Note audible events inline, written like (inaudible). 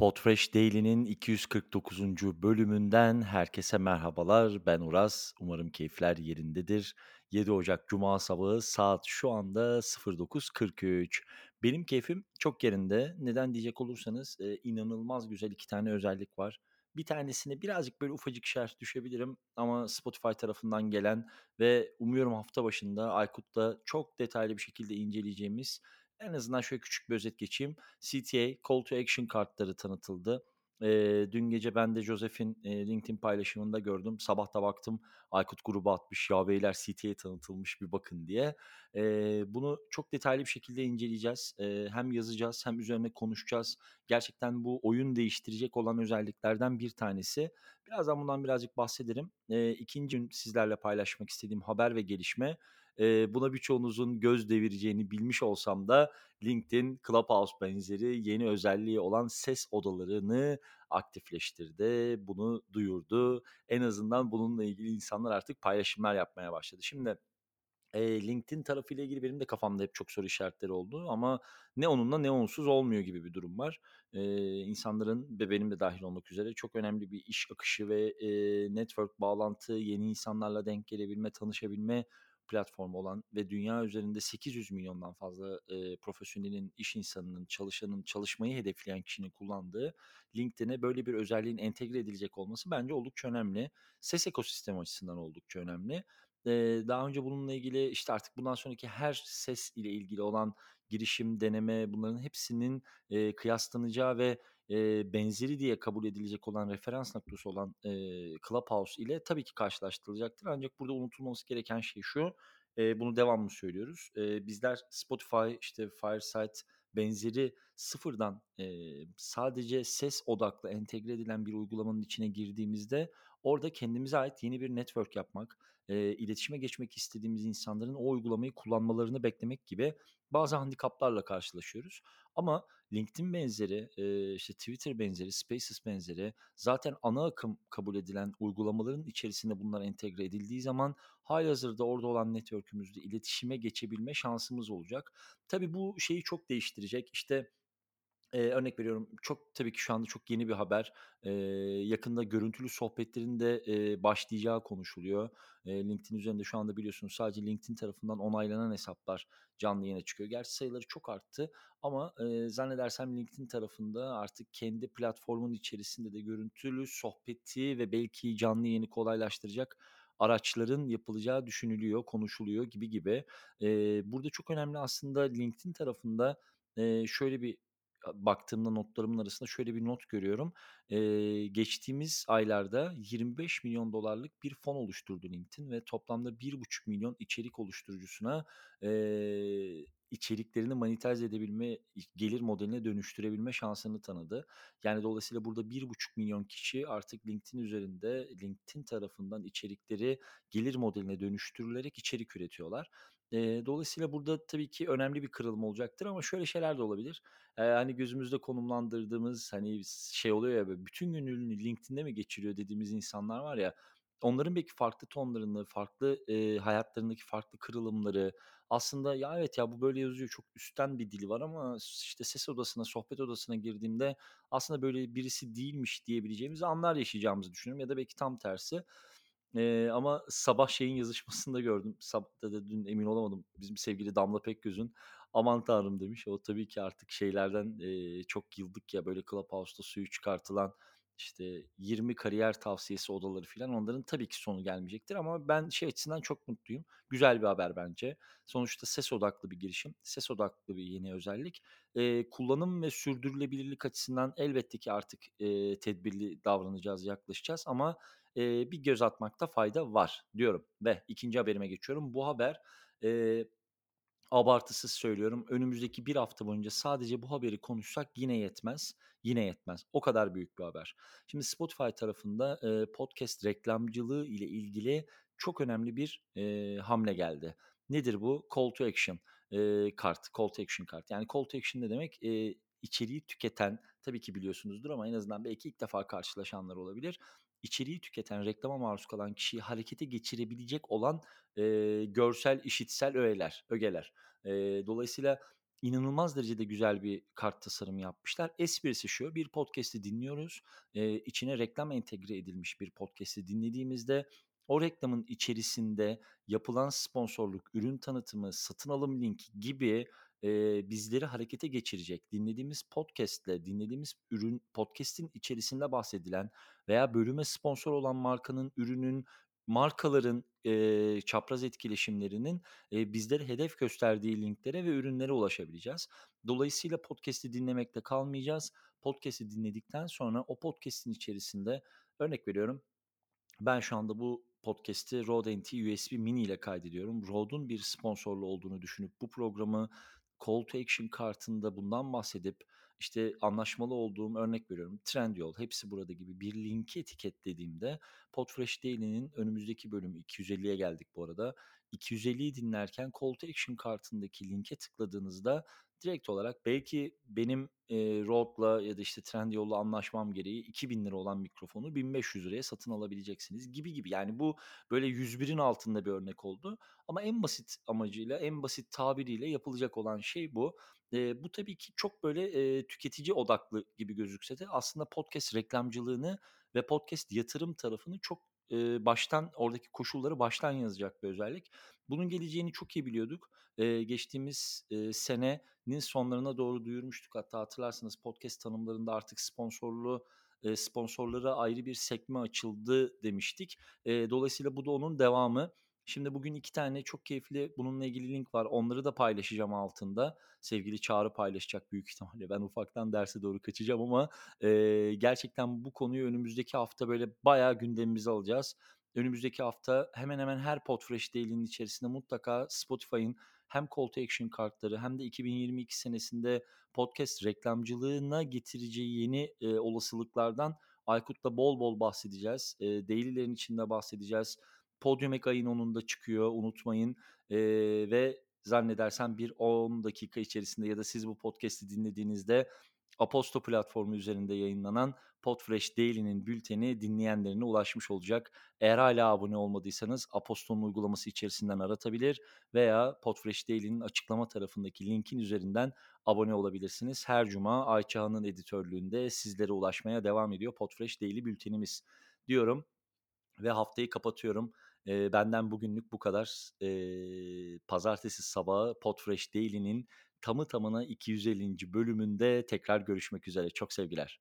Podfresh Daily'nin 249. bölümünden herkese merhabalar. Ben Uraz. Umarım keyifler yerindedir. 7 Ocak Cuma sabahı saat şu anda 09.43. Benim keyfim çok yerinde. Neden diyecek olursanız e, inanılmaz güzel iki tane özellik var. Bir tanesine birazcık böyle ufacık şerh düşebilirim ama Spotify tarafından gelen ve umuyorum hafta başında Aykut'ta çok detaylı bir şekilde inceleyeceğimiz en azından şöyle küçük bir özet geçeyim. CTA, Call to Action kartları tanıtıldı. Eee, dün gece ben de Joseph'in eee, LinkedIn paylaşımında gördüm. Sabah da baktım Aykut grubu atmış ya beyler CTA tanıtılmış bir bakın diye. Eee, bunu çok detaylı bir şekilde inceleyeceğiz. Eee, hem yazacağız hem üzerine konuşacağız. Gerçekten bu oyun değiştirecek olan özelliklerden bir tanesi. Birazdan bundan birazcık bahsederim. Eee, ikinci gün sizlerle paylaşmak istediğim haber ve gelişme Eee, buna birçoğunuzun göz devireceğini bilmiş olsam da LinkedIn Clubhouse benzeri yeni özelliği olan ses odalarını aktifleştirdi. Bunu duyurdu. En azından bununla ilgili insanlar artık paylaşımlar yapmaya başladı. Şimdi Eee, LinkedIn tarafıyla ilgili benim de kafamda hep çok soru işaretleri oldu ama ne onunla ne onsuz olmuyor gibi bir durum var. Eee, insanların ve benim de dâhil olmak üzere çok önemli bir iş akışı ve, eee, network bağlantı, yeni insanlarla denk gelebilme, tanışabilme platformu olan ve dünya üzerinde 800 milyondan fazla, eee, profesyonelin, iş insanının, çalışanın, çalışmayı hedefleyen kişinin kullandığı LinkedIn'e böyle bir özelliğin entegre edilecek olması bence oldukça önemli. Ses ekosistemi açısından oldukça önemli. Eee, daha önce bununla ilgili, işte, artık bundan sonraki her ses ile ilgili olan girişim, deneme bunların hepsinin, eee, kıyaslanacağı ve, eee, benzeri diye kabul edilecek olan referans noktası olan, eee, Clubhouse ile tabii ki karşılaştırılacaktır. Ancak burada unutulmaması gereken şey şu, eee, bunu devamlı söylüyoruz. Eee, bizler Spotify, işte, Fireside benzeri sıfırdan, eee, sadece ses odaklı entegre edilen bir uygulamanın içine girdiğimizde orada kendimize ait yeni bir network yapmak, eee, iletişime geçmek istediğimiz insanların o uygulamayı kullanmalarını beklemek gibi bazı handikaplarla karşılaşıyoruz. Ama LinkedIn benzeri, eee, işte Twitter benzeri, Spaces benzeri zaten ana akım kabul edilen uygulamaların içerisine bunlar entegre edildiği zaman hâlihazırda orada olan network'ümüzle iletişime geçebilme şansımız olacak. Tabii bu şeyi çok değiştirecek. İşte, Eee, örnek veriyorum, çok tabii ki şu anda çok yeni bir haber. Eee, yakında görüntülü sohbetlerin de, eee, başlayacağı konuşuluyor. Eee, LinkedIn üzerinde şu anda biliyorsunuz sadece LinkedIn tarafından onaylanan hesaplar canlı yayına çıkıyor. Gerçi sayıları çok arttı ama, eee, zannedersem LinkedIn tarafında artık kendi platformun içerisinde de görüntülü sohbeti ve belki canlı yayını kolaylaştıracak araçların yapılacağı düşünülüyor, konuşuluyor gibi gibi. Eee, burada çok önemli aslında LinkedIn tarafında, eee, şöyle bir baktığımda notlarımın arasında şöyle bir not görüyorum. Eee, geçtiğimiz aylarda 25 milyon dolarlık bir fon oluşturdu LinkedIn ve toplamda 1,5 milyon içerik oluşturucusuna, eee, içeriklerini monetize edebilme, gelir modeline dönüştürebilme şansını tanıdı. Yani dolayısıyla burada 1,5 milyon kişi artık LinkedIn üzerinde LinkedIn tarafından içerikleri gelir modeline dönüştürülerek içerik üretiyorlar. Eee, dolayısıyla burada tabii ki önemli bir kırılım olacaktır ama şöyle şeyler de olabilir. Eee, hani, gözümüzde konumlandırdığımız, hani, şey oluyor ya, bütün gününü LinkedIn'de mi geçiriyor dediğimiz insanlar var ya, onların belki farklı tonlarını, farklı, eee, hayatlarındaki farklı kırılımları aslında "Ya, evet ya, bu böyle yazıyor, çok üstten bir dili var ama işte ses odasına, sohbet odasına girdiğimde aslında böyle birisi değilmiş." diyebileceğimiz anlar yaşayacağımızı düşünüyorum ya da belki tam tersi. Eee, ama sabah şeyin yazışmasında gördüm. Sabah da da dün emin olamadım. Bizim sevgili Damla Pekgöz'ün "Aman tanrım." demiş. O tabii ki artık şeylerden, eee, çok yıldık ya, böyle Clubhouse'da suyu çıkartılan, işte, 20 kariyer tavsiyesi odaları filan, onların tabii ki sonu gelmeyecektir ama ben şey açısından çok mutluyum. Güzel bir haber bence. Sonuçta ses odaklı bir girişim, ses odaklı bir yeni özellik. Eee, kullanım ve sürdürülebilirlik açısından elbette ki artık, eee, tedbirli davranacağız, yaklaşacağız ama eee, bir göz atmakta fayda var diyorum ve ikinci haberime geçiyorum. Bu haber, eee, abartısız söylüyorum, önümüzdeki bir hafta boyunca sadece bu haberi konuşsak yine yetmez, yine yetmez. O kadar büyük bir haber. Şimdi Spotify tarafında, eee, podcast reklamcılığı ile ilgili çok önemli bir, eee, hamle geldi. Nedir bu? Call to action, eee, kart, call to action kart. Yani call to action ne demek? Eee, içeriği tüketen, tabii ki biliyorsunuzdur ama en azından belki ilk defa karşılaşanlar olabilir içeriği tüketen, reklama maruz kalan kişiyi harekete geçirebilecek olan, eee, görsel, işitsel öğeler, ögeler. Eee, dolayısıyla inanılmaz derecede güzel bir kart tasarımı yapmışlar. Esprisi şu: Bir podcast'i dinliyoruz. Eee, içine reklam entegre edilmiş bir podcast'i dinlediğimizde o reklamın içerisinde yapılan sponsorluk, ürün tanıtımı, satın alım linki gibi, eee, bizleri harekete geçirecek, dinlediğimiz podcast'le dinlediğimiz ürün podcast'in içerisinde bahsedilen veya bölüme sponsor olan markanın, ürünün, markaların, eee, çapraz etkileşimlerinin, eee, bizlere hedef gösterdiği linklere ve ürünlere ulaşabileceğiz. Dolayısıyla podcast'i dinlemekle kalmayacağız. Podcast'i dinledikten sonra o podcast'in içerisinde örnek veriyorum, ben şu anda bu podcast'i Rode NT USB Mini ile kaydediyorum. Rode'un bir sponsorlu olduğunu düşünüp bu programı call to action kartında bundan bahsedip, işte, anlaşmalı olduğum, örnek veriyorum, Trendyol, Hepsi Burada gibi bir linki etiketlediğimde Podfresh Daily'nin önümüzdeki bölümü 250'ye geldik bu arada. 250'yi dinlerken call to action kartındaki linke tıkladığınızda direkt olarak belki benim, eee, Rode'la ya da, işte, Trendyol'la anlaşmam gereği ₺2000 olan mikrofonu ₺1500'ye satın alabileceksiniz gibi gibi. Yani bu böyle 101'in altında bir örnek oldu ama en basit amacıyla, en basit tabiriyle yapılacak olan şey bu. Eee, bu tabii ki çok böyle, eee, tüketici odaklı gibi gözükse de aslında podcast reklamcılığını ve podcast yatırım tarafını çok, eee, baştan oradaki koşulları baştan yazacak bir özellik. Bunun geleceğini çok iyi biliyorduk. Eee, geçtiğimiz, eee, senenin sonlarına doğru duyurmuştuk. Hatta hatırlarsanız podcast tanımlarında artık sponsorlu eee, sponsorlara ayrı bir sekme açıldı demiştik. Eee, dolayısıyla bu da onun devamı. Şimdi bugün 2 tane çok keyifli bununla ilgili link var. Onları da paylaşacağım altında. Sevgili Çağrı paylaşacak büyük (laughs) ihtimalle. Ben ufaktan derse doğru kaçacağım ama, eee, gerçekten bu konuyu önümüzdeki hafta böyle bayağı gündemimize alacağız. Önümüzdeki hafta hemen hemen her Podfresh Daily'nin içerisinde mutlaka Spotify'ın hem call to action kartları hem de 2022 senesinde podcast reklamcılığına getireceği yeni, eee, olasılıklardan Aykut'la bol bol bahsedeceğiz. Eee, Daily'lerin içinde bahsedeceğiz. Podium ayın 10'unda çıkıyor, unutmayın, eee, ve zannedersem bir 10 dakika içerisinde ya da siz bu podcast'i dinlediğinizde Aposto platformu üzerinde yayınlanan Podfresh Daily'nin bülteni dinleyenlerine ulaşmış olacak. Eğer hâlâ abone olmadıysanız Aposto'nun uygulaması içerisinden aratabilir veya Podfresh Daily'nin açıklama tarafındaki linkin üzerinden abone olabilirsiniz. Her cuma Ayça Han'ın editörlüğünde sizlere ulaşmaya devam ediyor Podfresh Daily bültenimiz diyorum ve haftayı kapatıyorum. Eee, benden bugünlük bu kadar. Eee, pazartesi sabahı Podfresh Daily'nin tamı tamına 250'nci bölümünde tekrar görüşmek üzere. Çok sevgiler.